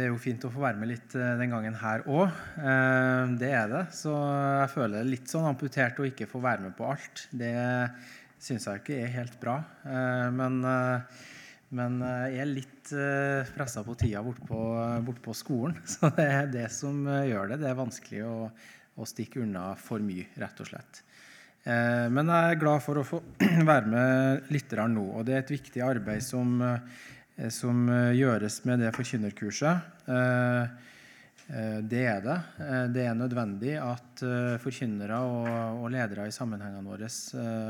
det er jo fint å få være med litt eh, den gangen her òg. Eh, det er det. Så jeg føler det litt sånn amputert å ikke få være med på alt. Det syns jeg ikke er helt bra. Men, men jeg er litt pressa på tida bortpå bort på, skolen. Så det er det som gjør det. Det er vanskelig å, å stikke unna for mye, rett og slett. Men jeg er glad for å få være med litt nå. Og det er et viktig arbeid som Eh, som eh, gjøres med det forkynnerkurset. Eh, det er det. Det er nødvendig at forkynnere og ledere i sammenhengene våre,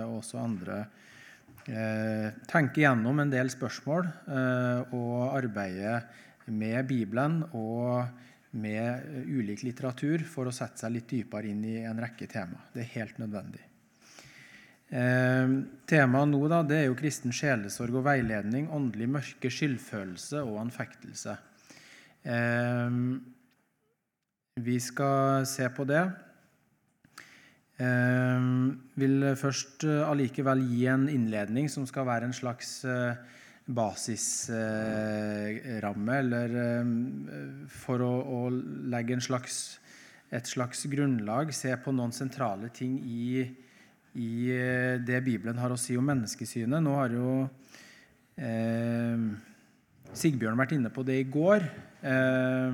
og også andre, tenker gjennom en del spørsmål og arbeider med Bibelen og med ulik litteratur for å sette seg litt dypere inn i en rekke tema. Det er helt nødvendig. Eh, temaet nå da, det er jo kristen sjelesorg og veiledning, åndelig mørke, skyldfølelse og anfektelse. Eh, vi skal se på det. Eh, vil først eh, allikevel gi en innledning som skal være en slags eh, basisramme, eller eh, for å, å legge slags, et slags grunnlag, se på noen sentrale ting i i det Bibelen har å si om menneskesynet. Nå har jo eh, Sigbjørn vært inne på det i går. Eh,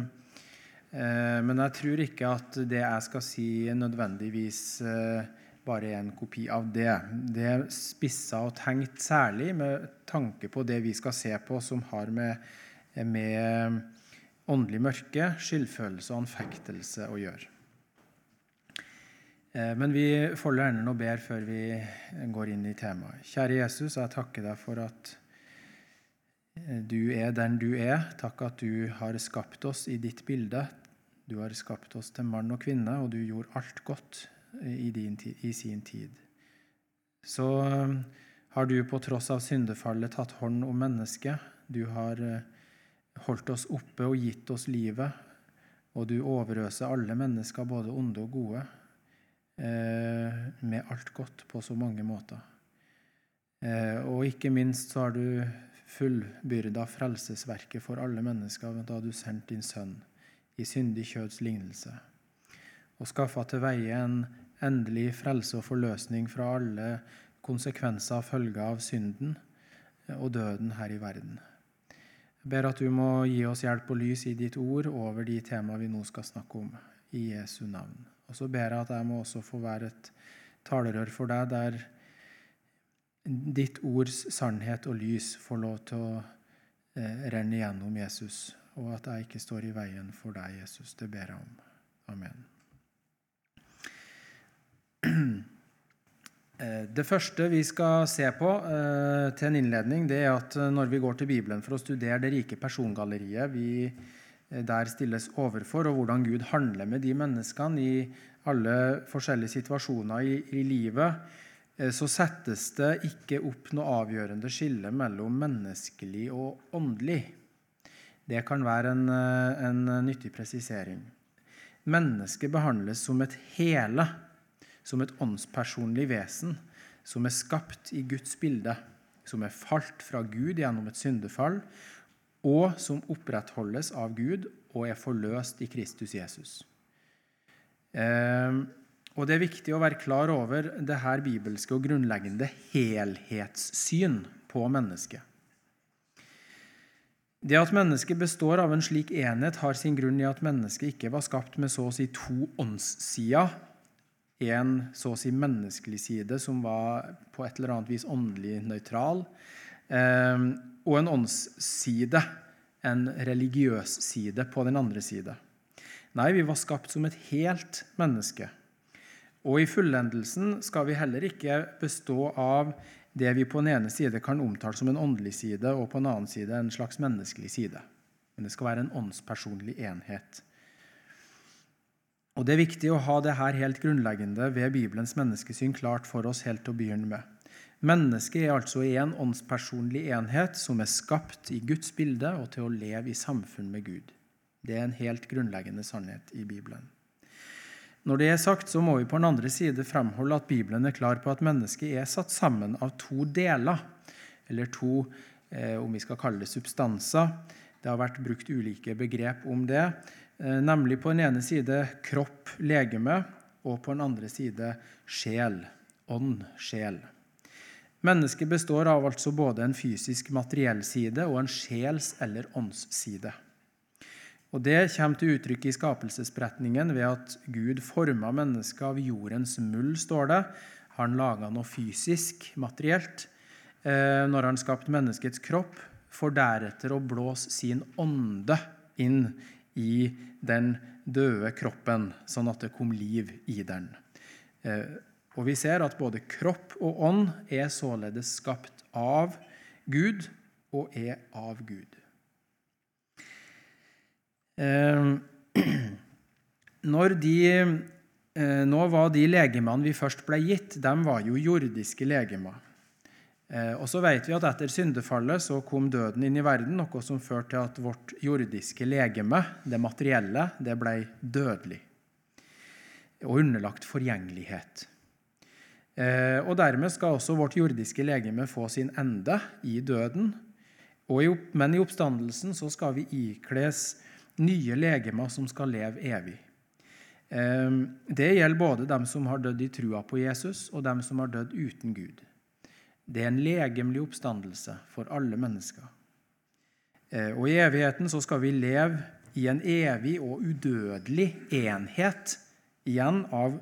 eh, men jeg tror ikke at det jeg skal si, nødvendigvis eh, bare er en kopi av det. Det er spissa og tenkt særlig med tanke på det vi skal se på, som har med, med åndelig mørke, skyldfølelse og anfektelse å gjøre. Men vi folder hendene og ber før vi går inn i temaet. Kjære Jesus, jeg takker deg for at du er den du er. Takk at du har skapt oss i ditt bilde. Du har skapt oss til mann og kvinne, og du gjorde alt godt i, din, i sin tid. Så eh, har du på tross av syndefallet tatt hånd om mennesket. Du har holdt oss oppe og gitt oss livet, og du overøser alle mennesker, både onde og gode. Eh, med alt godt på så mange måter. Eh, og ikke minst så har du fullbyrda frelsesverket for alle mennesker da du sendte din sønn i syndig kjøds lignelse, og skaffa til veie en endelig frelse og forløsning fra alle konsekvenser og følger av synden og døden her i verden. Jeg ber at du må gi oss hjelp og lys i ditt ord over de temaene vi nå skal snakke om, i Jesu navn. Og så ber jeg at jeg må også få være et talerør for deg der ditt ords sannhet og lys får lov til å eh, renne gjennom Jesus, og at jeg ikke står i veien for deg, Jesus. Det ber jeg om. Amen. Eh, det første vi skal se på eh, til en innledning, det er at når vi går til Bibelen for å studere det rike persongalleriet vi Eh, der stilles overfor, og hvordan Gud handler med de menneskene i alle forskjellige situasjoner i, i livet, eh, så settes det ikke opp noe avgjørende skille mellom menneskelig og åndelig. Det kan være en, eh, en nyttig presisering. Mennesket behandles som et hele, som et åndspersonlig vesen, som er skapt i Guds bilde, som er falt fra Gud gjennom et syndefall, og som opprettholdes av Gud og er forløst i Kristus Jesus. Ehm, og Det er viktig å være klar over det her bibelske og grunnleggende helhetssyn på mennesket. Det at mennesket består av en slik enhet, har sin grunn i at mennesket ikke var skapt med så å si to åndssider. En så å si menneskelig side som var på et eller annet vis åndelig nøytral, ehm, og en åndsside, en religiøs side, på den andre side. Nei, vi var skapt som et helt menneske. Og i fullendelsen skal vi heller ikke bestå av det vi på den ene side kan omtale som en åndelig side, og på den annen side en slags menneskelig side. Men det skal være en åndspersonlig enhet. Og Det er viktig å ha det her helt grunnleggende ved Bibelens menneskesyn klart for oss helt til å begynne med. Mennesket er altså en åndspersonlig enhet som er skapt i Guds bilde og til å leve i samfunn med Gud. Det er en helt grunnleggende sannhet i Bibelen. Når det er sagt, så må vi på den andre side fremholde at Bibelen er klar på at mennesket er satt sammen av to deler, eller to, eh, om vi skal kalle det substanser. Det har vært brukt ulike begrep om det, eh, nemlig på den ene side kropp, legeme, og på den andre side sjel, ånd, sjel. Mennesket består av altså både en fysisk, materiell side og en sjels- eller åndsside. Og Det kommer til uttrykk i skapelsesberetningen ved at Gud forma mennesket av jordens muld, står det. Han laga noe fysisk, materielt, eh, når han skapte menneskets kropp, for deretter å blåse sin ånde inn i den døde kroppen, sånn at det kom liv i den. Eh, og Vi ser at både kropp og ånd er således skapt av Gud og er av Gud. Eh, når de, eh, nå var de legemene vi først ble gitt, de var jo jordiske legemer. Og så vet vi at Etter syndefallet så kom døden inn i verden, noe som førte til at vårt jordiske legeme, det materielle, det ble dødelig og underlagt forgjengelighet. Eh, og Dermed skal også vårt jordiske legeme få sin ende i døden. Men i oppstandelsen så skal vi ikles nye legemer som skal leve evig. Eh, det gjelder både dem som har dødd i trua på Jesus, og dem som har dødd uten Gud. Det er en legemlig oppstandelse for alle mennesker. Eh, og I evigheten så skal vi leve i en evig og udødelig enhet igjen av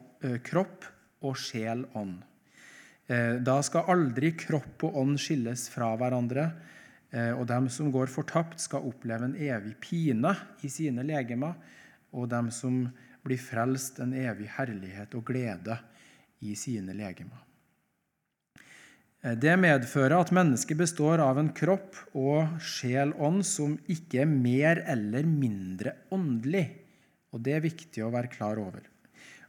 kropp og sjel-ånd. Eh, da skal aldri kropp og ånd skilles fra hverandre, eh, og dem som går fortapt, skal oppleve en evig pine i sine legemer, og dem som blir frelst, en evig herlighet og glede i sine legemer. Eh, det medfører at mennesket består av en kropp og sjel-ånd som ikke er mer eller mindre åndelig. Og Det er viktig å være klar over.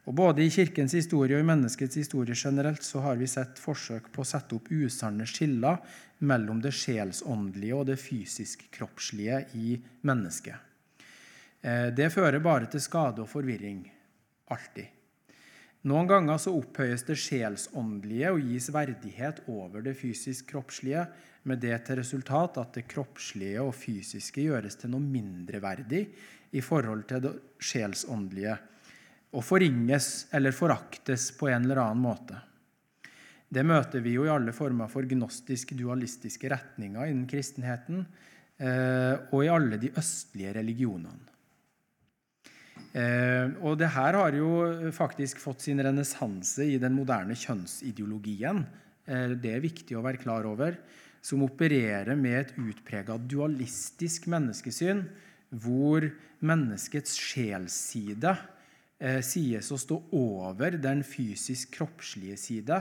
Og Både i Kirkens historie og i menneskets historie generelt så har vi sett forsøk på å sette opp usanne skiller mellom det sjelsåndelige og det fysisk-kroppslige i mennesket. Eh, det fører bare til skade og forvirring. Alltid. Noen ganger så opphøyes det sjelsåndelige og gis verdighet over det fysisk-kroppslige, med det til resultat at det kroppslige og fysiske gjøres til noe mindreverdig i forhold til det sjelsåndelige og forringes eller foraktes på en eller annen måte. Det møter vi jo i alle former for gnostiske, dualistiske retninger innen kristenheten eh, og i alle de østlige religionene. Eh, og det her har jo faktisk fått sin renessanse i den moderne kjønnsideologien. Eh, det er viktig å være klar over. Som opererer med et utprega dualistisk menneskesyn, hvor menneskets sjelsside sies å stå over den fysisk-kroppslige side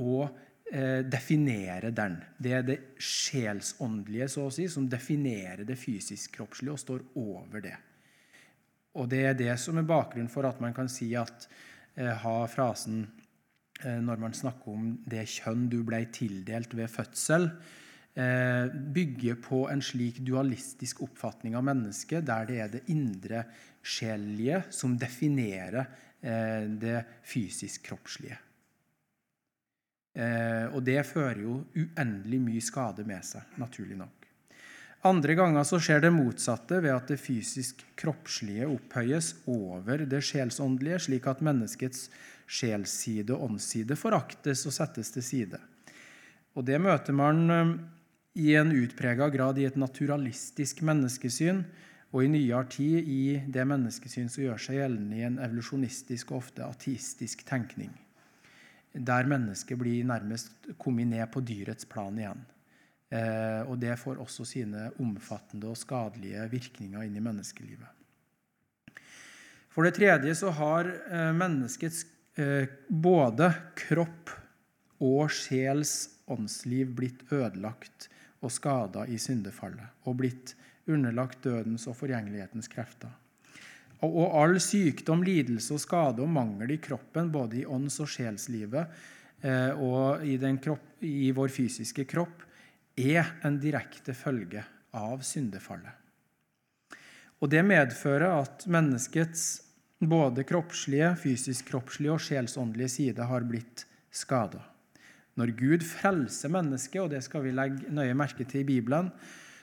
og eh, definere den. Det er det sjelsåndelige så å si, som definerer det fysisk-kroppslige og står over det. Og Det er det som er bakgrunnen for at man kan si at eh, ha frasen eh, når man snakker om det kjønn du ble tildelt ved fødsel, Eh, bygger på en slik dualistisk oppfatning av mennesket, der det er det indre sjelelige som definerer eh, det fysisk-kroppslige. Eh, og det fører jo uendelig mye skade med seg, naturlig nok. Andre ganger så skjer det motsatte ved at det fysisk-kroppslige opphøyes over det sjelsåndelige, slik at menneskets sjelsside og åndsside foraktes og settes til side. Og Det møter man i en utprega grad i et naturalistisk menneskesyn og i nyere tid i det menneskesyn som gjør seg gjeldende i en evolusjonistisk og ofte ateistisk tenkning, der mennesket blir nærmest kommet ned på dyrets plan igjen. Eh, og det får også sine omfattende og skadelige virkninger inn i menneskelivet. For det tredje så har eh, menneskets eh, både kropp og sjels åndsliv blitt ødelagt og skada i syndefallet og blitt underlagt dødens og forgjengelighetens krefter. Og all sykdom, lidelse og skade og mangel i kroppen, både i ånds- og sjelslivet eh, og i, kropp, i vår fysiske kropp, er en direkte følge av syndefallet. Og Det medfører at menneskets både kroppslige, fysisk-kroppslige og sjelsåndelige side har blitt skada. Når Gud frelser mennesket, og det skal vi legge nøye merke til i Bibelen,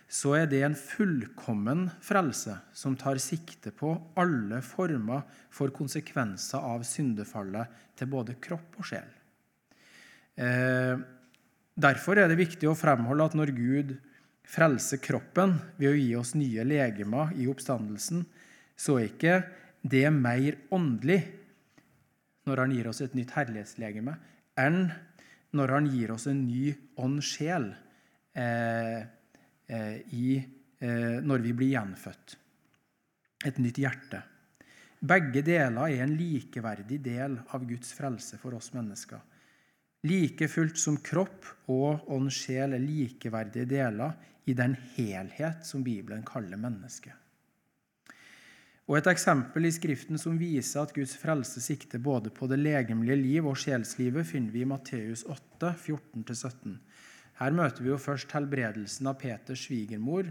så er det en fullkommen frelse som tar sikte på alle former for konsekvenser av syndefallet til både kropp og sjel. Eh, derfor er det viktig å fremholde at når Gud frelser kroppen ved å gi oss nye legemer i oppstandelsen, så er ikke det mer åndelig når han gir oss et nytt herlighetslegeme, enn når han gir oss en ny ånd-sjel. Eh, i, eh, når vi blir gjenfødt. Et nytt hjerte. Begge deler er en likeverdig del av Guds frelse for oss mennesker. Like fullt som kropp og ånd sjel er likeverdige deler i den helhet som Bibelen kaller mennesket. Og Et eksempel i Skriften som viser at Guds frelse sikter både på det legemlige liv og sjelslivet, finner vi i Matteus 8, 14-17. Her møter vi jo først helbredelsen av Peters svigermor,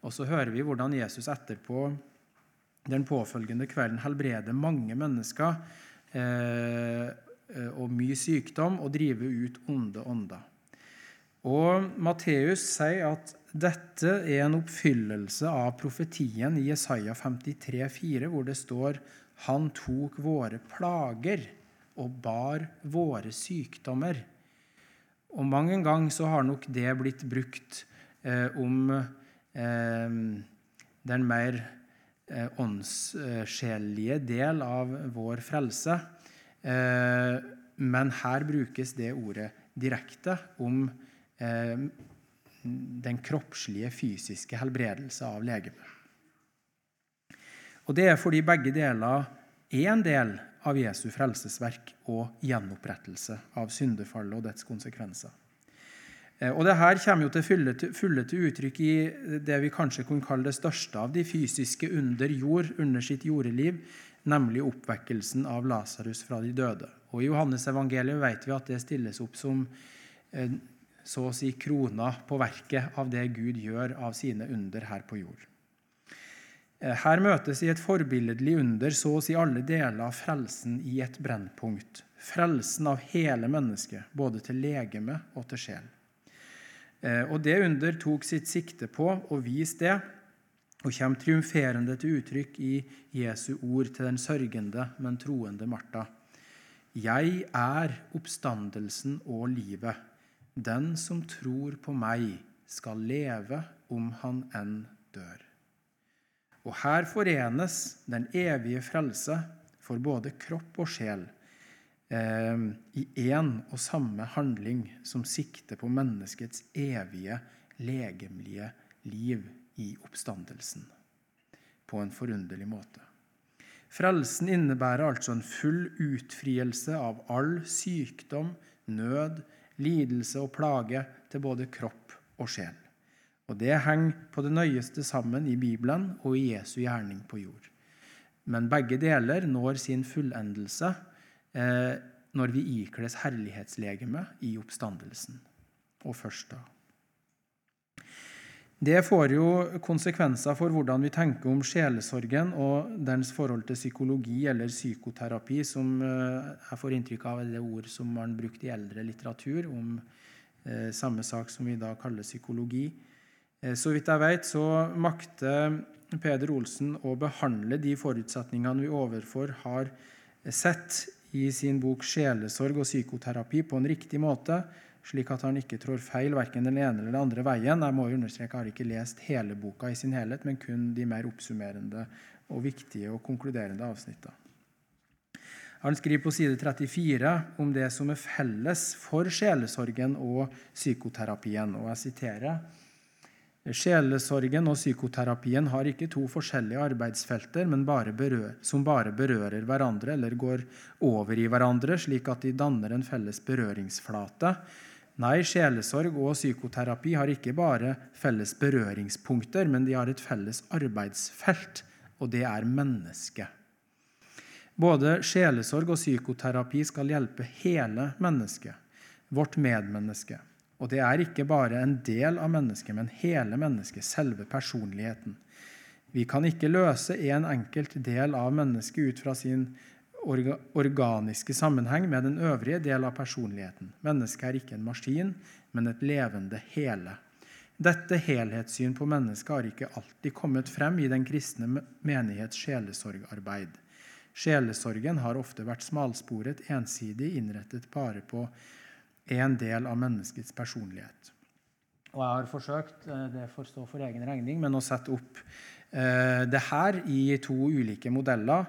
og så hører vi hvordan Jesus etterpå den påfølgende kvelden helbreder mange mennesker eh, og mye sykdom og driver ut onde ånder. Og Matteus sier at dette er en oppfyllelse av profetien i Jesaja 53, 53,4, hvor det står Han tok våre plager og bar våre sykdommer. Og mange ganger så har nok det blitt brukt eh, om eh, den mer eh, åndssjelige del av vår frelse. Eh, men her brukes det ordet direkte om eh, den kroppslige, fysiske helbredelse av legemet. Og det er fordi begge deler er en del av Jesu frelsesverk og gjenopprettelse av syndefallet og dets konsekvenser. Eh, og det her kommer jo til fulle, til fulle, til uttrykk i det vi kanskje kunne kalle det største av de fysiske under jord under sitt jordeliv, nemlig oppvekkelsen av Lasarus fra de døde. Og I Johannes evangeliet vet vi at det stilles opp som eh, så å si krona på verket av det Gud gjør av sine under her på jord. Eh, her møtes i et forbilledlig under så å si alle deler av frelsen i et brennpunkt. Frelsen av hele mennesket, både til legeme og til sjel. Eh, og Det under tok sitt sikte på å vise det, og kommer triumferende til uttrykk i Jesu ord til den sørgende, men troende Martha. Jeg er oppstandelsen og livet. Den som tror på meg, skal leve om han enn dør. Og her forenes den evige frelse for både kropp og sjel eh, i én og samme handling som sikter på menneskets evige, legemlige liv i oppstandelsen. På en forunderlig måte. Frelsen innebærer altså en full utfrielse av all sykdom, nød, lidelse og plage til både kropp og sjel. Og Det henger på det nøyeste sammen i Bibelen og i Jesu gjerning på jord. Men begge deler når sin fullendelse eh, når vi ikles herlighetslegeme i oppstandelsen. Og først da. Det får jo konsekvenser for hvordan vi tenker om sjelesorgen og dens forhold til psykologi eller psykoterapi, som eh, jeg får inntrykk av er det ord som man brukte i eldre litteratur om eh, samme sak som vi da kaller psykologi. Eh, så vidt jeg vet, så makter Peder Olsen å behandle de forutsetningene vi overfor har sett i sin bok 'Sjelesorg og psykoterapi' på en riktig måte, slik at han ikke trår feil verken den ene eller den andre veien. Jeg må jo understreke, jeg har ikke lest hele boka i sin helhet, men kun de mer oppsummerende og viktige og konkluderende avsnittene. Han skriver på side 34 om det som er felles for sjelesorgen og psykoterapien. og jeg siterer Sjelesorgen og psykoterapien har ikke to forskjellige arbeidsfelter bare berør, som bare berører hverandre eller går over i hverandre, slik at de danner en felles berøringsflate. Nei, sjelesorg og psykoterapi har ikke bare felles berøringspunkter, men de har et felles arbeidsfelt, og det er mennesket. Både sjelesorg og psykoterapi skal hjelpe hele mennesket, vårt medmenneske. Og det er ikke bare en del av mennesket, men hele mennesket, selve personligheten. Vi kan ikke løse en enkelt del av mennesket ut fra sin organiske sammenheng med den øvrige del av personligheten. Mennesket er ikke en maskin, men et levende hele. Dette helhetssyn på mennesket har ikke alltid kommet frem i den kristne menighets sjelesorgarbeid. Sjelesorgen har ofte vært smalsporet, ensidig innrettet bare på én del av menneskets personlighet. Og jeg har forsøkt, eh, det får stå for egen regning, men å sette opp eh, det her i to ulike modeller.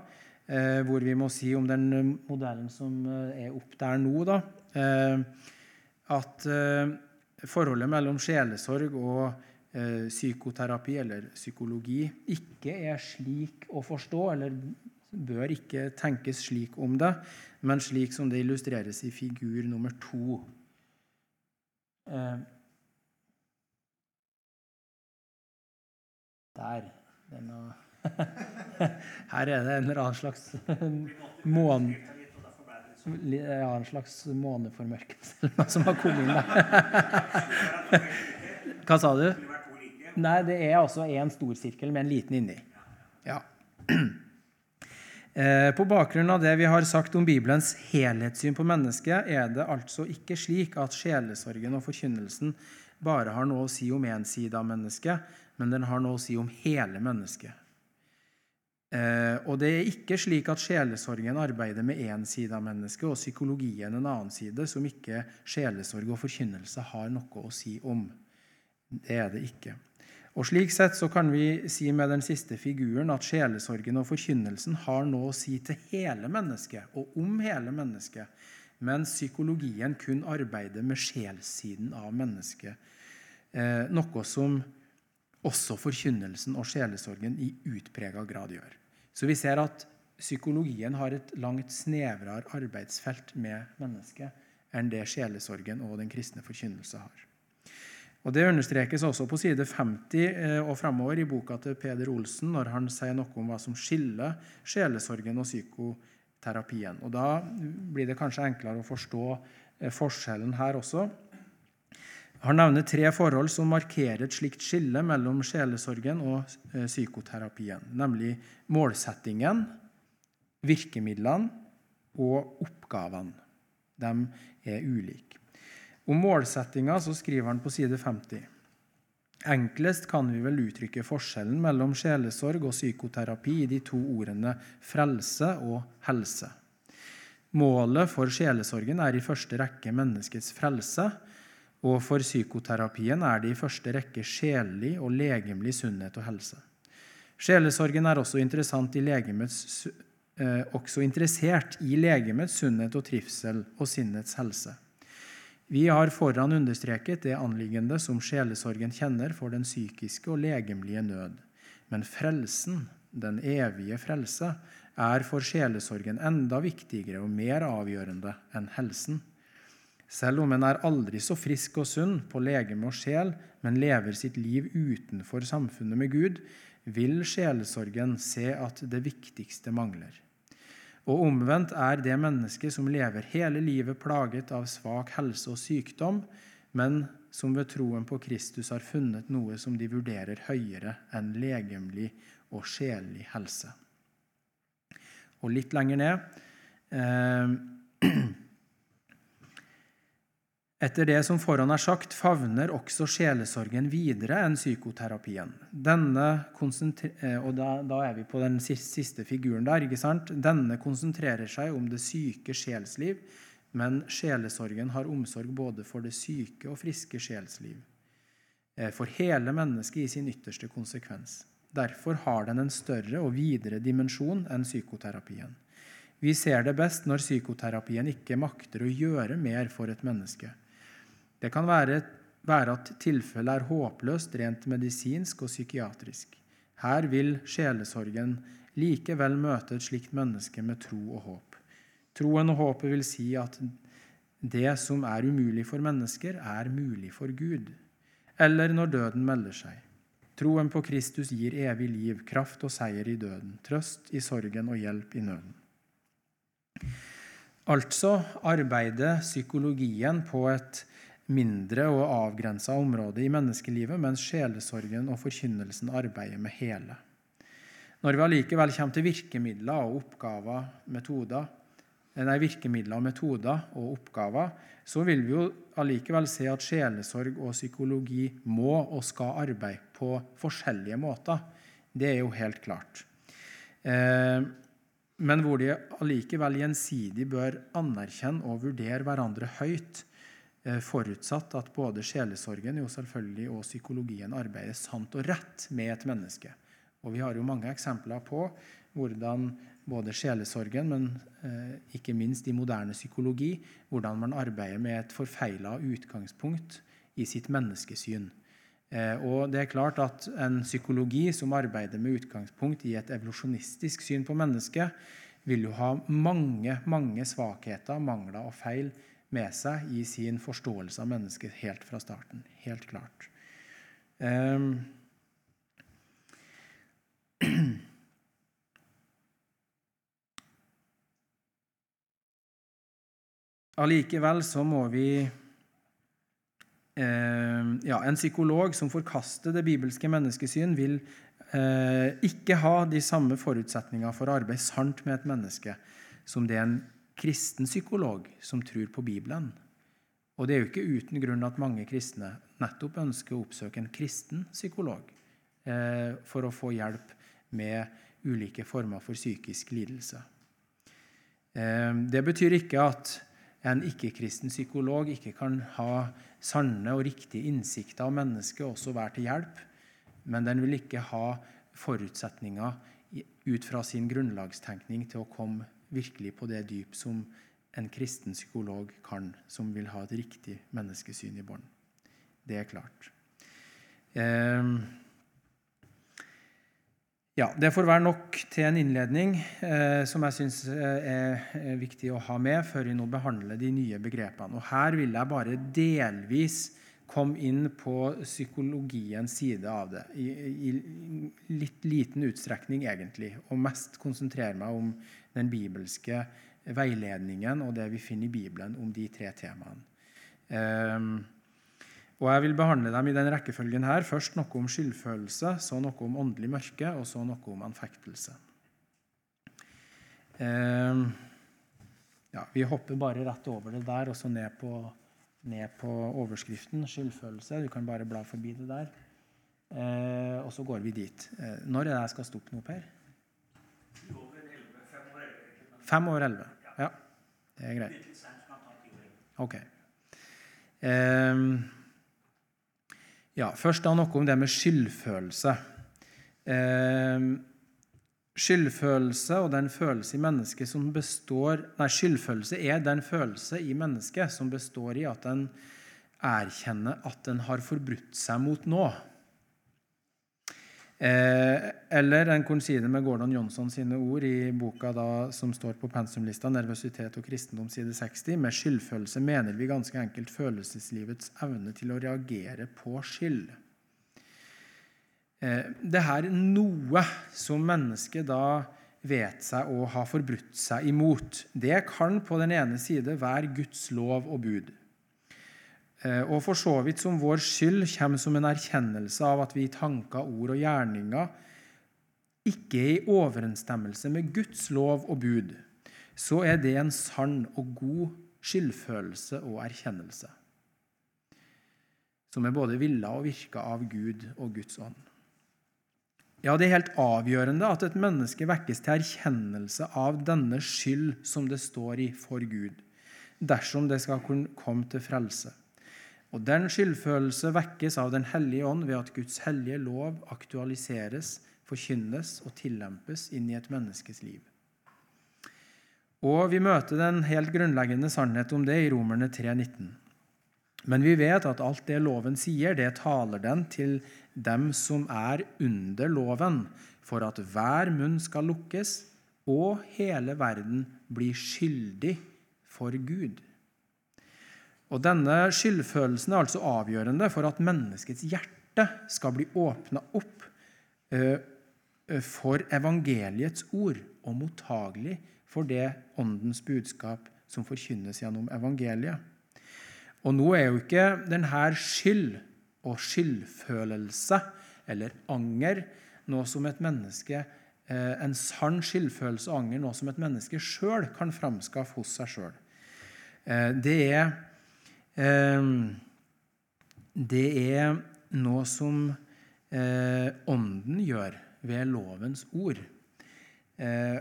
Eh, hvor vi må si om den modellen som er opp der nå, da, at forholdet mellom sjelesorg og psykoterapi eller psykologi ikke er slik å forstå, eller bør ikke tenkes slik om det, men slik som det illustreres i figur nummer to. Der. Her er det en eller annen slags måne... Ja, en slags måneformørkelse som har kommet inn der. Hva sa du? Nei, det er altså én storsirkel med en liten inni. Ja. Eh, på bakgrunn av det vi har sagt om Bibelens helhetssyn på mennesket, er det altså ikke slik at sjelesorgen og forkynnelsen bare har noe å si om én side av mennesket, men den har noe å si om hele mennesket. Eh, og det er ikke slik at sjelesorgen arbeider med én side av mennesket og psykologien en annen side, som ikke sjelesorg og forkynnelse har noe å si om. Det er det ikke. Og Slik sett så kan vi si med den siste figuren at sjelesorgen og forkynnelsen har noe å si til hele mennesket og om hele mennesket, mens psykologien kun arbeider med sjelssiden av mennesket. Eh, noe som også forkynnelsen og sjelesorgen i utprega grad gjør. Så vi ser at psykologien har et langt snevrere arbeidsfelt med mennesket enn det sjelesorgen og den kristne forkynnelse har. Og Det understrekes også på side 50 eh, og framover i boka til Peder Olsen når han sier noe om hva som skiller sjelesorgen og psykoterapien. Og Da blir det kanskje enklere å forstå eh, forskjellen her også. Han nevner tre forhold som markerer et slikt skille mellom sjelesorgen og eh, psykoterapien, nemlig målsettingen, virkemidlene og oppgavene. De er ulike. Om målsettinga så skriver han på side 50. Enklest kan vi vel uttrykke forskjellen mellom sjelesorg og psykoterapi i de to ordene frelse og helse. Målet for sjelesorgen er i første rekke menneskets frelse, og for psykoterapien er det i første rekke sjelelig og legemlig sunnhet og helse. Sjelesorgen er også, eh, også interessert i legemets sunnhet og trivsel og sinnets helse. Vi har foran understreket det anliggende som sjelesorgen kjenner for den psykiske og legemlige nød. Men frelsen, den evige frelse, er for sjelesorgen enda viktigere og mer avgjørende enn helsen. Selv om en er aldri så frisk og sunn på legeme og sjel, men lever sitt liv utenfor samfunnet med Gud, vil sjelesorgen se at det viktigste mangler. Og omvendt er det mennesket som lever hele livet plaget av svak helse og sykdom, men som ved troen på Kristus har funnet noe som de vurderer høyere enn legemlig og sjelelig helse. Og litt lenger ned eh, Etter det som foran er sagt, favner også sjelesorgen videre enn psykoterapien. Eh, og da, da, er vi på den siste figuren der. ikke sant? Denne konsentrerer seg om det syke sjelsliv, men sjelesorgen har omsorg både for det syke og friske sjelsliv. Eh, for hele mennesket i sin ytterste konsekvens. Derfor har den en større og videre dimensjon enn psykoterapien. Vi ser det best når psykoterapien ikke makter å gjøre mer for et menneske. Det kan være, være at tilfellet er håpløst rent medisinsk og psykiatrisk. Her vil sjelesorgen likevel møte et slikt menneske med tro og håp. Troen og håpet vil si at det som er umulig for mennesker, er mulig for Gud. Eller når døden melder seg. Troen på Kristus gir evig liv, kraft og seier i døden, trøst i sorgen og hjelp i nøden. Altså arbeider psykologien på et mindre og avgrensa område i menneskelivet, mens sjelesorgen og forkynnelsen arbeider med hele. Når vi allikevel kommer til virkemidler og oppgaver, metoder, nei, virkemidler, metoder og oppgaver, så vil vi jo allikevel se at sjelesorg og psykologi må og skal arbeide på forskjellige måter. Det er jo helt klart. Eh, men hvor de allikevel gjensidig bør anerkjenne og vurdere hverandre høyt, eh, forutsatt at både sjelesorgen jo selvfølgelig og psykologien arbeider sant og rett med et menneske. Og Vi har jo mange eksempler på hvordan både sjelesorgen, men eh, ikke minst i moderne psykologi, hvordan man arbeider med et forfeila utgangspunkt i sitt menneskesyn. Eh, og det er klart at En psykologi som arbeider med utgangspunkt i et evolusjonistisk syn på mennesket, vil jo ha mange, mange svakheter, mangler og feil med seg i sin forståelse av mennesket helt fra starten. Helt klart. Um, Allikevel så må vi eh, ja, En psykolog som forkaster det bibelske menneskesyn, vil eh, ikke ha de samme forutsetninger for å arbeide sant med et menneske som det en kristen psykolog som tror på Bibelen. Og det er jo ikke uten grunn at mange kristne nettopp ønsker å oppsøke en kristen psykolog eh, for å få hjelp med ulike former for psykisk lidelse. Eh, det betyr ikke at en ikke-kristen psykolog ikke kan ha sanne og riktige innsikter av mennesket og også være til hjelp, men den vil ikke ha forutsetninger ut fra sin grunnlagstenkning til å komme virkelig på det dyp som en kristen psykolog kan, som vil ha et riktig menneskesyn i bånd. Det er klart. Eh, ja, Det får være nok til en innledning eh, som jeg syns eh, er viktig å ha med før vi nå behandler de nye begrepene. Og Her vil jeg bare delvis komme inn på psykologiens side av det. I, i litt liten utstrekning, egentlig. Og mest konsentrere meg om den bibelske veiledningen og det vi finner i Bibelen om de tre temaene. Eh, og Jeg vil behandle dem i den rekkefølgen her. Først noe om skyldfølelse, så noe om åndelig mørke, og så noe om anfektelse. Eh, ja, vi hopper bare rett over det der og så ned på, ned på overskriften. Skyldfølelse. Du kan bare bla forbi det der. Eh, og så går vi dit. Når er det jeg skal stoppe nå, Per? Fem over elleve. Ja, det er greit. Ok. Eh, ja, Først da noe om det med skyldfølelse. Eh, skyldfølelse og den følelse i mennesket som består Nei, skyldfølelse er den følelse i mennesket som består i at en erkjenner at en har forbrutt seg mot noe. Eh, eller en kunne si det med Gordon Johnson sine ord i boka da, som står på pensumlista 'Nervøsitet og kristendom', side 60. Med skyldfølelse mener vi ganske enkelt følelseslivets evne til å reagere på skyld. Eh, det her er noe som mennesket da vet seg å ha forbrutt seg imot. Det kan på den ene side være Guds lov og bud. Eh, og for så vidt som vår skyld kommer som en erkjennelse av at vi i tanker, ord og gjerninger ikke er i overensstemmelse med Guds lov og bud, så er det en sann og god skyldfølelse og erkjennelse, som er både villa og virka av Gud og Guds ånd. Ja, det er helt avgjørende at et menneske vekkes til erkjennelse av denne skyld som det står i for Gud, dersom det skal kunne komme til frelse. Og Den skyldfølelse vekkes av Den hellige ånd ved at Guds hellige lov aktualiseres, forkynnes og tillempes inn i et menneskes liv. Og Vi møter den helt grunnleggende sannhet om det i Romerne 3,19. Men vi vet at alt det loven sier, det taler den til dem som er under loven, for at hver munn skal lukkes, og hele verden blir skyldig for Gud. Og Denne skyldfølelsen er altså avgjørende for at menneskets hjerte skal bli åpna opp eh, eh, for evangeliets ord og mottagelig for det åndens budskap som forkynnes gjennom evangeliet. Og nå er jo ikke denne skyld og skyldfølelse eller anger noe som et menneske eh, en sann skyldfølelse og anger noe som et menneske sjøl kan framskaffe hos seg sjøl. Det er Det er noe som eh, Ånden gjør ved lovens ord. Eh,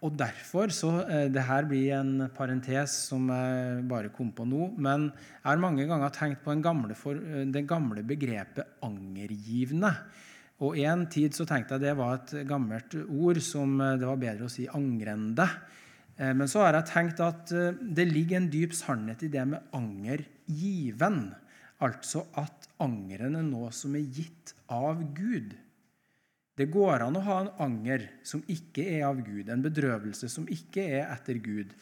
og derfor så eh, det her blir en parentes som jeg bare kom på nå. Men jeg har mange ganger tenkt på gamle for, det gamle begrepet 'angergivende'. Og En tid så tenkte jeg det var et gammelt ord som det var bedre å si 'angrende'. Men så har jeg tenkt at det ligger en dyp sannhet i det med angergiven. Altså at angeren er noe som er gitt av Gud. Det går an å ha en anger som ikke er av Gud, en bedrøvelse som ikke er etter Gud,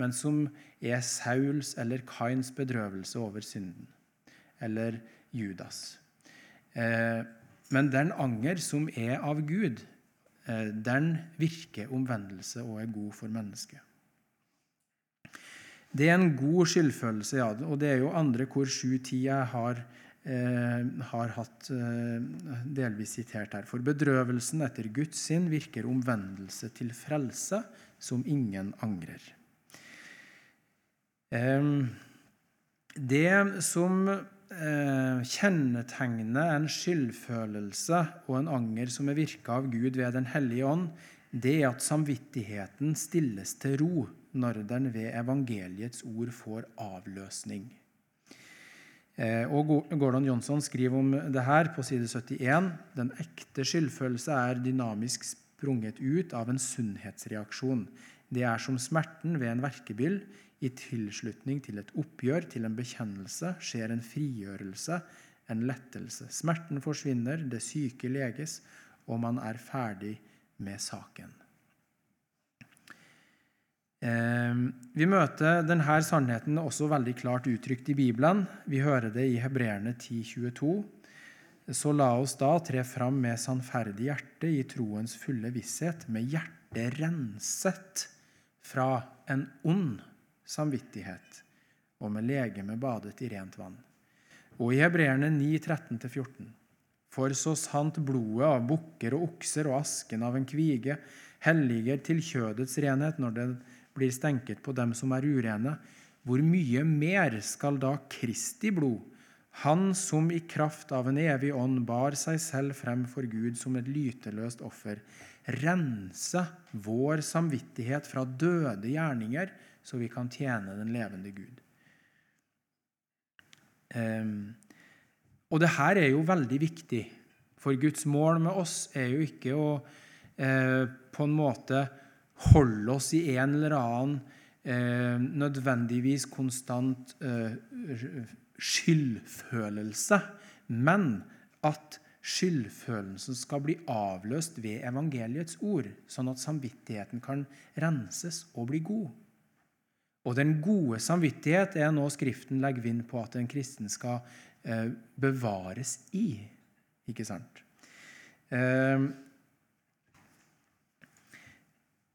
men som er Sauls eller Kains bedrøvelse over synden, eller Judas. Eh, men den anger som er av Gud, eh, den virker omvendelse og er god for mennesket. Det er en god skyldfølelse, ja, og det er jo andre hvor 7-10 jeg har Eh, har hatt eh, delvis sitert her. For bedrøvelsen etter Guds sinn virker omvendelse til frelse, som ingen angrer. Det som eh, kjennetegner en skyldfølelse og en anger som er virka av Gud ved Den hellige ånd, det er at samvittigheten stilles til ro når ved evangeliets ord får avløsning. Eh, og Gordon Johnson skriver om det her på side 71. Den ekte skyldfølelse er dynamisk sprunget ut av en sunnhetsreaksjon. Det er som smerten ved en verkebyll. I tilslutning til et oppgjør, til en bekjennelse, skjer en frigjørelse, en lettelse. Smerten forsvinner, det syke leges, og man er ferdig med saken. Ehm, vi møter denne sannheten også veldig klart uttrykt i Bibelen. Vi hører det i Hebreerne 10,22. Så la oss da tre fram med sannferdig hjerte i troens fulle visshet, med hjertet renset fra en ond samvittighet, og med legeme badet i rent vann. Og i Hebreerne 9, 13-14. For så sant blodet av bukker og okser og asken av en kvige helliger til kjødets renhet når den blir stenket på dem som er urene, hvor mye mer skal da Kristi blod, han som i kraft av en evig ånd bar seg selv frem for Gud som et lyteløst offer, rense vår samvittighet fra døde gjerninger, så vi kan tjene den levende Gud. Um, og det her er jo veldig viktig, for Guds mål med oss er jo ikke å eh, på en måte holde oss i en eller annen eh, nødvendigvis konstant eh, skyldfølelse, men at skyldfølelsen skal bli avløst ved evangeliets ord, sånn at samvittigheten kan renses og bli god. Og den gode samvittighet er nå Skriften legger vind på at en kristen skal eh, bevares i. Ikke sant? Eh,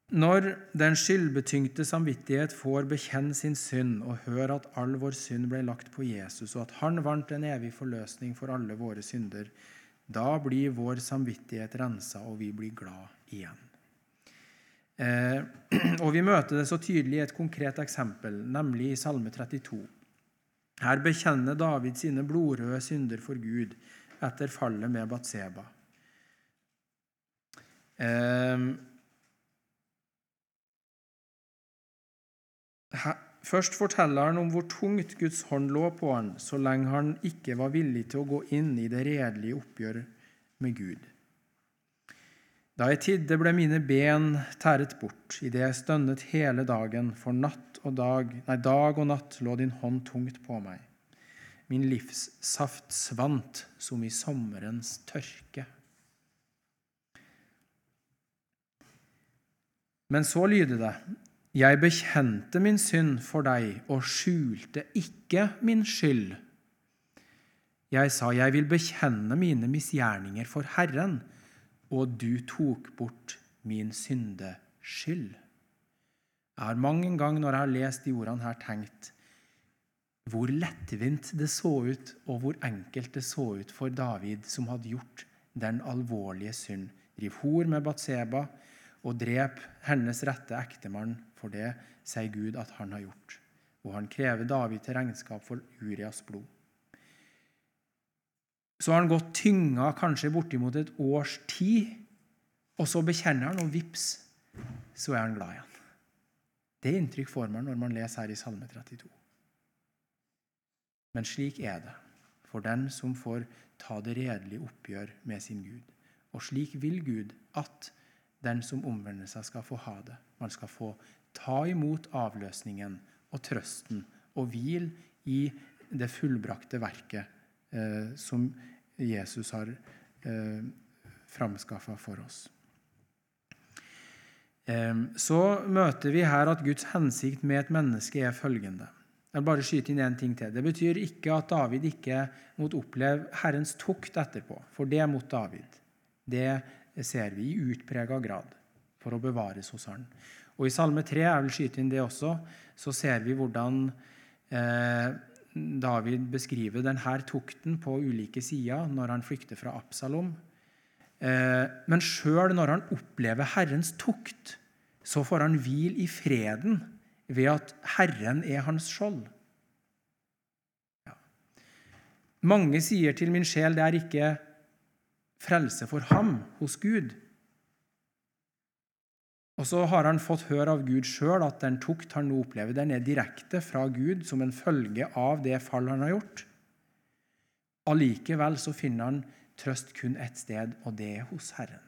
når den skyldbetyngte samvittighet får bekjenne sin synd og høre at all vår synd ble lagt på Jesus, og at han vant en evig forløsning for alle våre synder, da blir vår samvittighet rensa, og vi blir glad igjen. Eh, og Vi møter det så tydelig i et konkret eksempel, nemlig i Salme 32. Her bekjenner David sine blodrøde synder for Gud etter fallet med Batseba. Eh, Først forteller han om hvor tungt Guds hånd lå på han så lenge han ikke var villig til å gå inn i det redelige oppgjør med Gud. Da jeg tidde, ble mine ben tæret bort idet jeg stønnet hele dagen, for natt og dag, nei, dag og natt lå din hånd tungt på meg. Min livssaft svant som i sommerens tørke. Men så lyder det, jeg bekjente min synd for deg og skjulte ikke min skyld. Jeg sa, jeg vil bekjenne mine misgjerninger for Herren, og du tok bort min syndeskyld. Jeg har mange ganger når jeg har lest de ordene her, tenkt hvor lettvint det så ut, og hvor enkelt det så ut for David, som hadde gjort den alvorlige synd. driv hor med Batseba og drep hennes rette ektemann, for det sier Gud at han har gjort. Og han krever David til regnskap for Urias blod. Så har han gått tynga kanskje bortimot et års tid, og så bekjenner han, og vips, så er han glad igjen. Det inntrykk får man når man leser her i Salme 32. Men slik er det for den som får ta det redelige oppgjør med sin Gud. Og slik vil Gud at den som omvender seg, skal få ha det. Man skal få ta imot avløsningen og trøsten og hvil i det fullbrakte verket eh, som Jesus har eh, framskaffa for oss. Eh, så møter vi her at Guds hensikt med et menneske er følgende. Jeg vil bare skyte inn én ting til. Det betyr ikke at David ikke måtte oppleve Herrens tukt etterpå, for det måtte David. Det ser vi i utprega grad for å bevares hos han. Og I Salme 3 jeg vil skyte inn det også, så ser vi hvordan eh, David beskriver denne tukten på ulike sider når han flykter fra Absalom. Eh, men sjøl når han opplever Herrens tukt, så får han hvil i freden ved at Herren er hans skjold. Ja. Mange sier til min sjel det er ikke frelse for ham hos Gud. Og så har han fått høre av Gud sjøl at den tukt han nå opplever, den er direkte fra Gud som en følge av det fall han har gjort. Allikevel så finner han trøst kun ett sted, og det er hos Herren.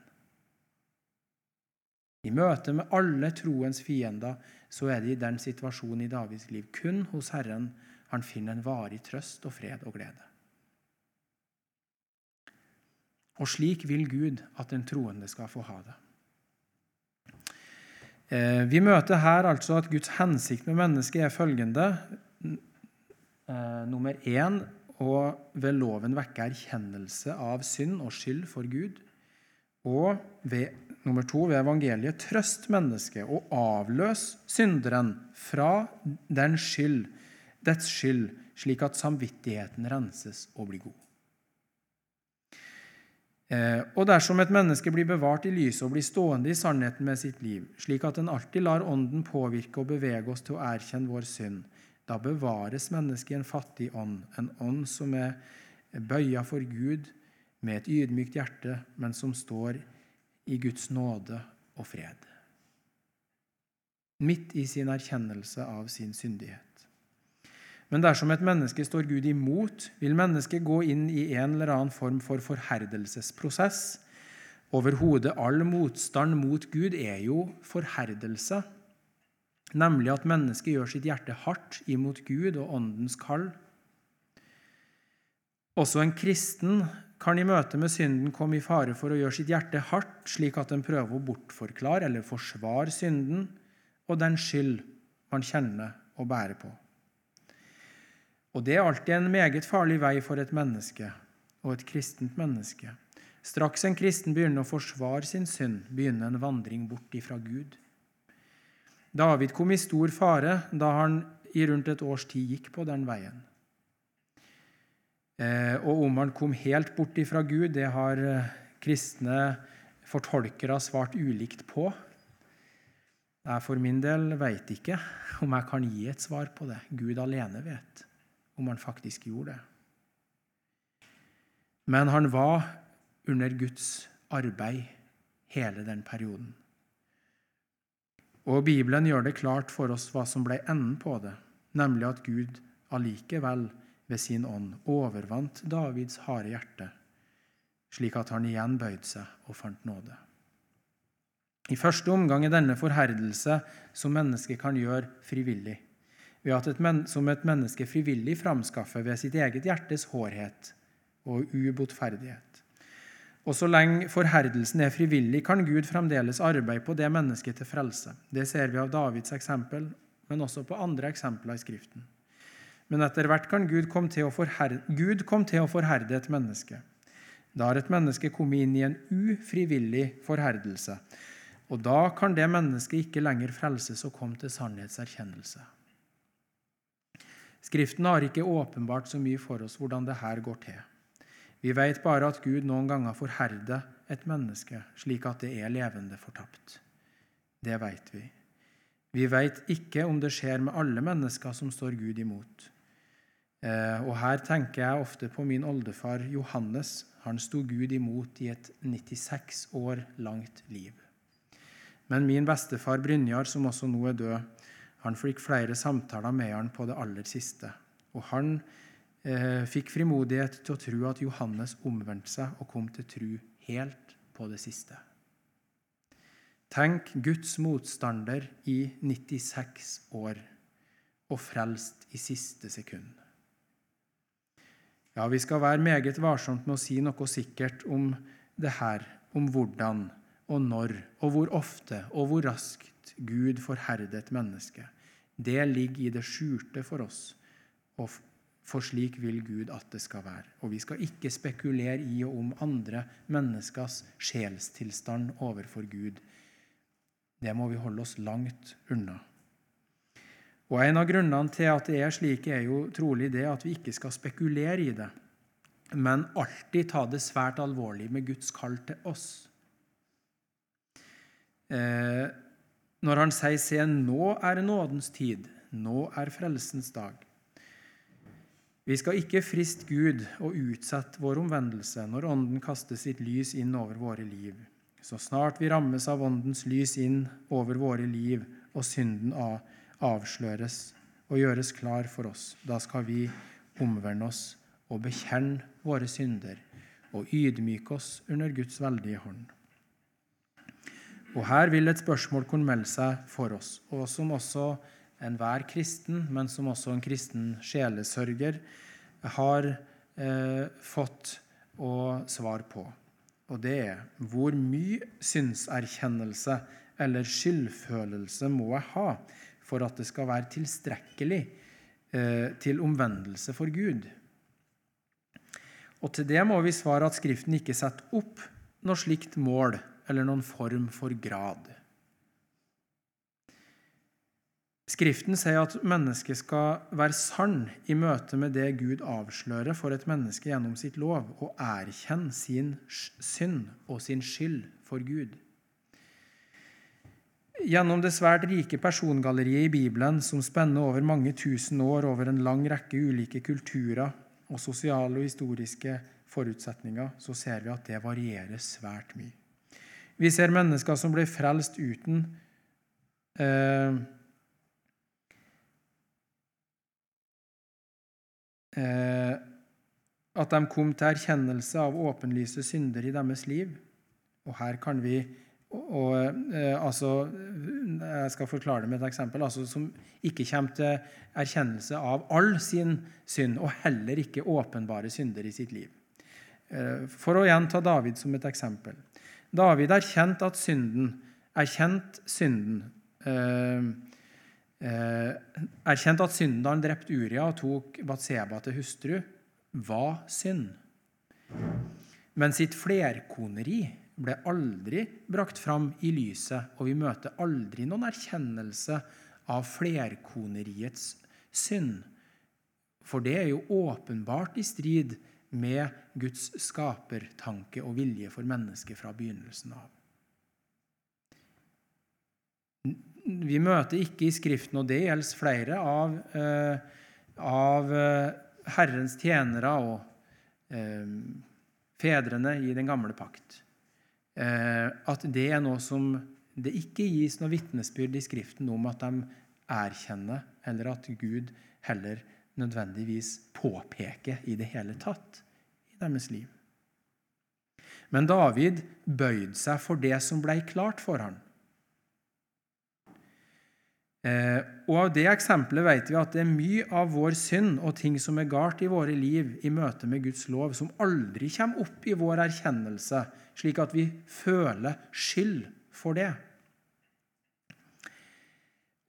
I møte med alle troens fiender så er det i den situasjonen i Davids liv kun hos Herren han finner en varig trøst og fred og glede. Og slik vil Gud at den troende skal få ha det. Eh, vi møter her altså at Guds hensikt med mennesket er følgende. Eh, nummer én å ved loven vekke erkjennelse av synd og skyld for Gud. Og ved nummer to ved evangeliet trøst mennesket og avløs synderen fra den skyld, dets skyld, slik at samvittigheten renses og blir god. Eh, og dersom et menneske blir bevart i lyset og blir stående i sannheten med sitt liv, slik at den alltid lar Ånden påvirke og bevege oss til å erkjenne vår synd, da bevares mennesket i en fattig ånd, en ånd som er bøya for Gud, med et ydmykt hjerte, men som står i Guds nåde og fred. Midt i sin erkjennelse av sin syndighet. Men dersom et menneske står Gud imot, vil mennesket gå inn i en eller annen form for forherdelsesprosess. Overhodet all motstand mot Gud er jo forherdelse, nemlig at mennesket gjør sitt hjerte hardt imot Gud og Åndens kall. Også en kristen kan i møte med synden komme i fare for å gjøre sitt hjerte hardt, slik at den prøver å bortforklare eller forsvare synden og den skyld man kjenner og bærer på. Og Det er alltid en meget farlig vei for et menneske, og et kristent menneske. Straks en kristen begynner å forsvare sin synd, begynner en vandring bort ifra Gud. David kom i stor fare da han i rundt et års tid gikk på den veien. Eh, og om han kom helt bort ifra Gud, det har eh, kristne fortolkere svart ulikt på. Jeg for min del veit ikke om jeg kan gi et svar på det. Gud alene vet om han faktisk gjorde det. Men han var under Guds arbeid hele den perioden. Og Bibelen gjør det klart for oss hva som ble enden på det, nemlig at Gud allikevel ved sin ånd overvant Davids harde hjerte, slik at han igjen bøyde seg og fant nåde. I første omgang er denne forherdelse som mennesket kan gjøre frivillig, ved at et som et menneske frivillig framskaffer ved sitt eget hjertes hårhet og ubotferdighet. Og så lenge forherdelsen er frivillig, kan Gud fremdeles arbeide på det mennesket til frelse. Det ser vi av Davids eksempel, men også på andre eksempler i Skriften. Men etter hvert kan Gud komme til å forherde, Gud kom til å forherde et menneske. Da har et menneske kommet inn i en ufrivillig forherdelse. Og da kan det mennesket ikke lenger frelses og komme til sannhetserkjennelse. Skriften har ikke åpenbart så mye for oss hvordan det her går til. Vi vet bare at Gud noen ganger forherder et menneske slik at det er levende fortapt. Det vet vi. Vi vet ikke om det skjer med alle mennesker som står Gud imot. Eh, og Her tenker jeg ofte på min oldefar Johannes. Han sto Gud imot i et 96 år langt liv. Men min bestefar Brynjar, som også nå er død, han fikk flere samtaler med han på det aller siste. Og han eh, fikk frimodighet til å tro at Johannes omvendte seg og kom til tro helt på det siste. Tenk Guds motstander i 96 år og frelst i siste sekund. Ja, vi skal være meget varsomt med å si noe sikkert om det her, om hvordan og når og hvor ofte og hvor raskt Gud forherdet et menneske. Det ligger i det skjulte for oss, og for slik vil Gud at det skal være. Og vi skal ikke spekulere i og om andre menneskers sjelstilstand overfor Gud. Det må vi holde oss langt unna. Og En av grunnene til at det er slik, er jo trolig det at vi ikke skal spekulere i det, men alltid ta det svært alvorlig med Guds kall til oss. Eh, når han sier 'se, nå er nådens tid', nå er frelsens dag. Vi skal ikke friste Gud og utsette vår omvendelse når Ånden kaster sitt lys inn over våre liv. Så snart vi rammes av Åndens lys inn over våre liv, og synden avsløres og gjøres klar for oss, da skal vi omvende oss og bekjenne våre synder og ydmyke oss under Guds veldige hånd. Og Her vil et spørsmål kunne melde seg for oss, og som også enhver kristen, men som også en kristen sjelesørger, har eh, fått å svare på. Og det er hvor mye synserkjennelse eller skyldfølelse må jeg ha for at det skal være tilstrekkelig eh, til omvendelse for Gud? Og til det må vi svare at Skriften ikke setter opp noe slikt mål eller noen form for grad. Skriften sier at mennesket skal være sann i møte med det Gud avslører for et menneske gjennom sitt lov, og erkjenne sin synd og sin skyld for Gud. Gjennom det svært rike persongalleriet i Bibelen, som spenner over mange tusen år over en lang rekke ulike kulturer og sosiale og historiske forutsetninger, så ser vi at det varierer svært mye. Vi ser mennesker som blir frelst uten eh, eh, At de kom til erkjennelse av åpenlyse synder i deres liv. Og her kan vi og, og, eh, altså, Jeg skal forklare det med et eksempel. Altså, som ikke kommer til erkjennelse av all sin synd, og heller ikke åpenbare synder i sitt liv. Eh, for å igjen ta David som et eksempel. David erkjente at synden erkjent synden eh, eh, erkjent at synden da han drepte Uria og tok Batseba til hustru, var synd. Men sitt flerkoneri ble aldri brakt fram i lyset, og vi møter aldri noen erkjennelse av flerkoneriets synd. For det er jo åpenbart i strid med Guds skapertanke og vilje for mennesket fra begynnelsen av. Vi møter ikke i Skriften, og det gjelder flere av, eh, av eh, Herrens tjenere og eh, fedrene i den gamle pakt, eh, at det er noe som det ikke gis noe vitnesbyrd i Skriften om at de erkjenner, eller at Gud heller nødvendigvis påpeke i det hele tatt i deres liv. Men David bøyde seg for det som ble klart for ham. Eh, og Av det eksempelet vet vi at det er mye av vår synd og ting som er galt i våre liv i møte med Guds lov, som aldri kommer opp i vår erkjennelse, slik at vi føler skyld for det.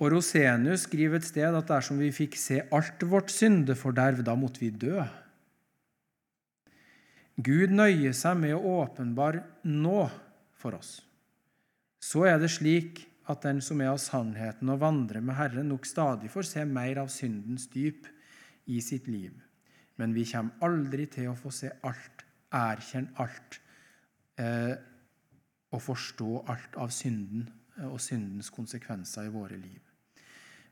Og Rosenius skriver et sted at dersom vi fikk se alt vårt syndeforderv, da måtte vi dø. Gud nøyer seg med å åpenbare nå for oss. Så er det slik at den som er av sannheten og vandrer med Herren, nok stadig får se mer av syndens dyp i sitt liv. Men vi kommer aldri til å få se alt erkjenne alt eh, og forstå alt av synden eh, og syndens konsekvenser i våre liv.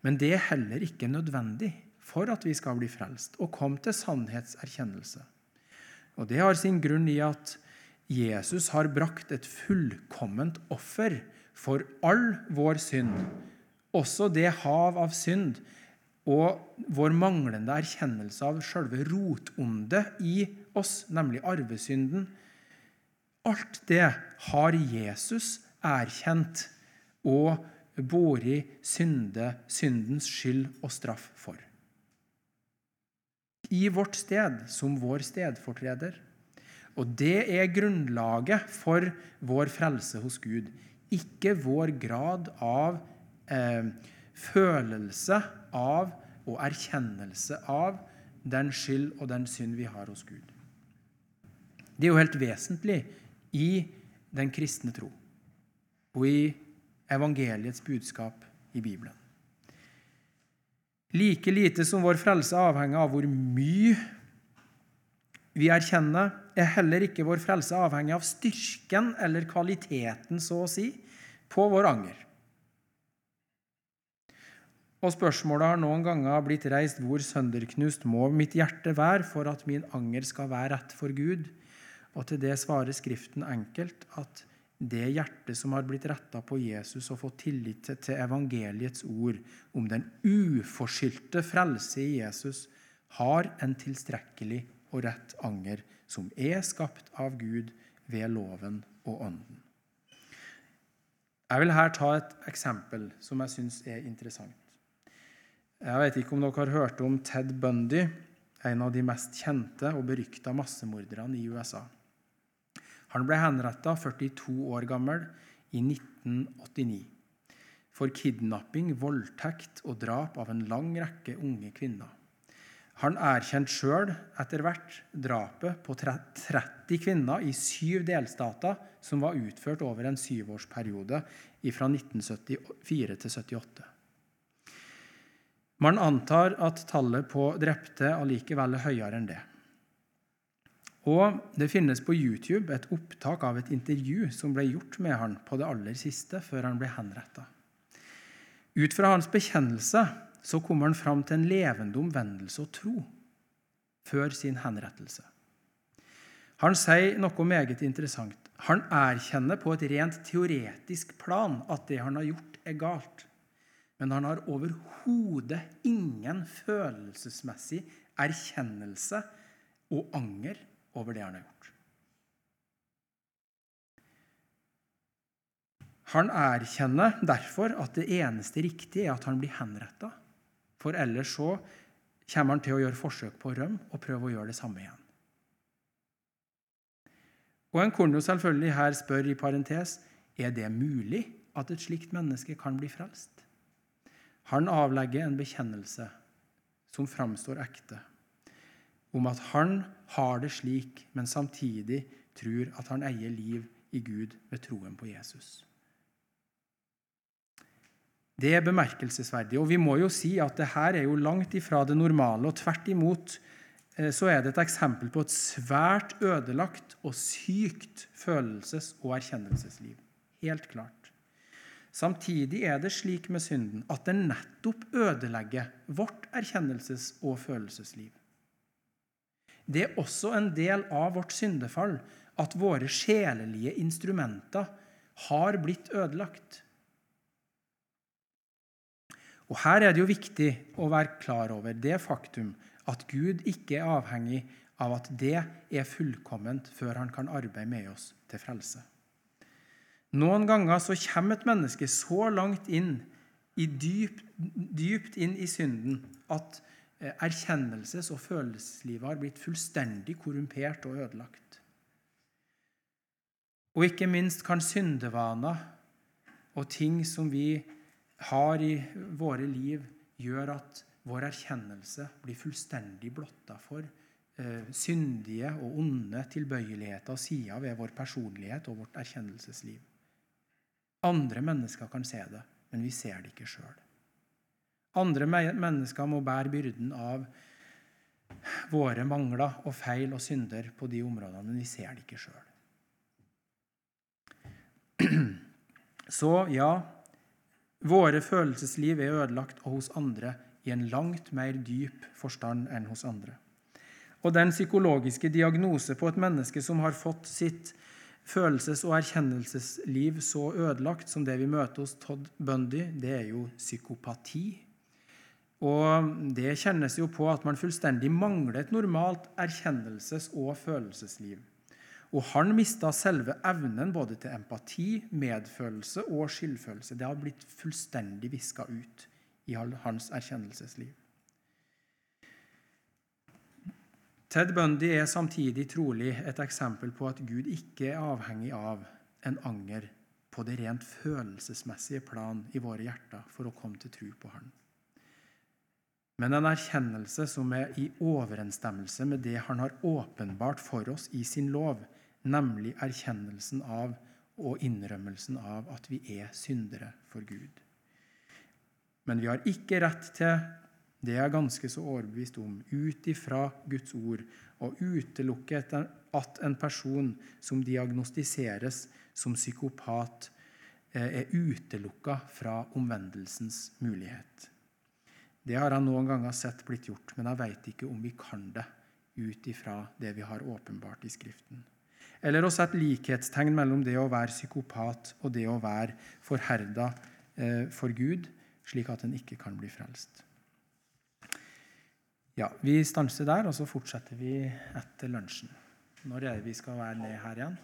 Men det er heller ikke nødvendig for at vi skal bli frelst og komme til sannhetserkjennelse. Og Det har sin grunn i at Jesus har brakt et fullkomment offer for all vår synd, også det hav av synd og vår manglende erkjennelse av selve rotondet i oss, nemlig arvesynden. Alt det har Jesus erkjent og båret synde, syndens skyld og straff for. I vårt sted, som vår stedfortreder. Og det er grunnlaget for vår frelse hos Gud. Ikke vår grad av eh, følelse av og erkjennelse av den skyld og den synd vi har hos Gud. Det er jo helt vesentlig i den kristne tro og i evangeliets budskap i Bibelen. Like lite som vår frelse avhenger av hvor mye vi erkjenner, er heller ikke vår frelse avhengig av styrken eller kvaliteten, så å si, på vår anger. Og spørsmålet har noen ganger blitt reist hvor sønderknust må mitt hjerte være for at min anger skal være rett for Gud? Og til det svarer Skriften enkelt at det hjertet som har blitt retta på Jesus og fått tillit til evangeliets ord om den uforskyldte frelse i Jesus, har en tilstrekkelig og rett anger som er skapt av Gud ved loven og ånden. Jeg vil her ta et eksempel som jeg syns er interessant. Jeg vet ikke om dere har hørt om Ted Bundy, en av de mest kjente og berykta massemorderne i USA. Han ble henretta 42 år gammel i 1989 for kidnapping, voldtekt og drap av en lang rekke unge kvinner. Han erkjente sjøl etter hvert drapet på 30 kvinner i syv delstater som var utført over en syvårsperiode fra 1974 til 78. Man antar at tallet på drepte allikevel er høyere enn det. Og Det finnes på YouTube et opptak av et intervju som ble gjort med han på det aller siste, før han ble henretta. Ut fra hans bekjennelse så kom han fram til en levende omvendelse og tro før sin henrettelse. Han sier noe meget interessant. Han erkjenner på et rent teoretisk plan at det han har gjort, er galt. Men han har overhodet ingen følelsesmessig erkjennelse og anger over det han har gjort. Han erkjenner derfor at det eneste riktige er at han blir henretta. For ellers så kommer han til å gjøre forsøk på å rømme og prøve å gjøre det samme igjen. Og En kunne jo selvfølgelig her spørre i parentes er det mulig at et slikt menneske kan bli frelst. Han avlegger en bekjennelse som framstår ekte, om at han har det slik, men samtidig tror at han eier liv i Gud ved troen på Jesus. Det er bemerkelsesverdig. Og vi må jo si at det her er jo langt ifra det normale. og Tvert imot eh, så er det et eksempel på et svært ødelagt og sykt følelses- og erkjennelsesliv. Helt klart. Samtidig er det slik med synden at den nettopp ødelegger vårt erkjennelses- og følelsesliv. Det er også en del av vårt syndefall at våre sjelelige instrumenter har blitt ødelagt. Og Her er det jo viktig å være klar over det faktum at Gud ikke er avhengig av at det er fullkomment før han kan arbeide med oss til frelse. Noen ganger så kommer et menneske så langt inn, dypt, dypt inn i synden at erkjennelses- og følelseslivet har blitt fullstendig korrumpert og ødelagt. Og ikke minst kan syndevaner og ting som vi har i våre liv, gjøre at vår erkjennelse blir fullstendig blotta for eh, syndige og onde tilbøyeligheter og sider ved vår personlighet og vårt erkjennelsesliv. Andre mennesker kan se det, men vi ser det ikke sjøl. Andre mennesker må bære byrden av våre mangler og feil og synder på de områdene, men vi ser det ikke sjøl. Så ja, våre følelsesliv er ødelagt og hos andre i en langt mer dyp forstand enn hos andre. Og den psykologiske diagnose på et menneske som har fått sitt følelses- og erkjennelsesliv så ødelagt som det vi møter hos Todd Bundy, det er jo psykopati. Og det kjennes jo på at man fullstendig mangler et normalt erkjennelses- og følelsesliv. Og han mista selve evnen både til empati, medfølelse og skyldfølelse. Det har blitt fullstendig viska ut i hans erkjennelsesliv. Ted Bundy er samtidig trolig et eksempel på at Gud ikke er avhengig av en anger på det rent følelsesmessige plan i våre hjerter for å komme til tro på Han. Men en erkjennelse som er i overensstemmelse med det Han har åpenbart for oss i sin lov, nemlig erkjennelsen av og innrømmelsen av at vi er syndere for Gud. Men vi har ikke rett til det er jeg ganske så overbevist om, ut ifra Guds ord, og utelukke at en person som diagnostiseres som psykopat, eh, er utelukka fra omvendelsens mulighet. Det har han noen ganger sett blitt gjort, men han veit ikke om vi kan det ut ifra det vi har åpenbart i Skriften. Eller å sette likhetstegn mellom det å være psykopat og det å være forherda eh, for Gud, slik at en ikke kan bli frelst. Ja, Vi stanser der, og så fortsetter vi etter lunsjen. Når er det vi skal være ned her igjen?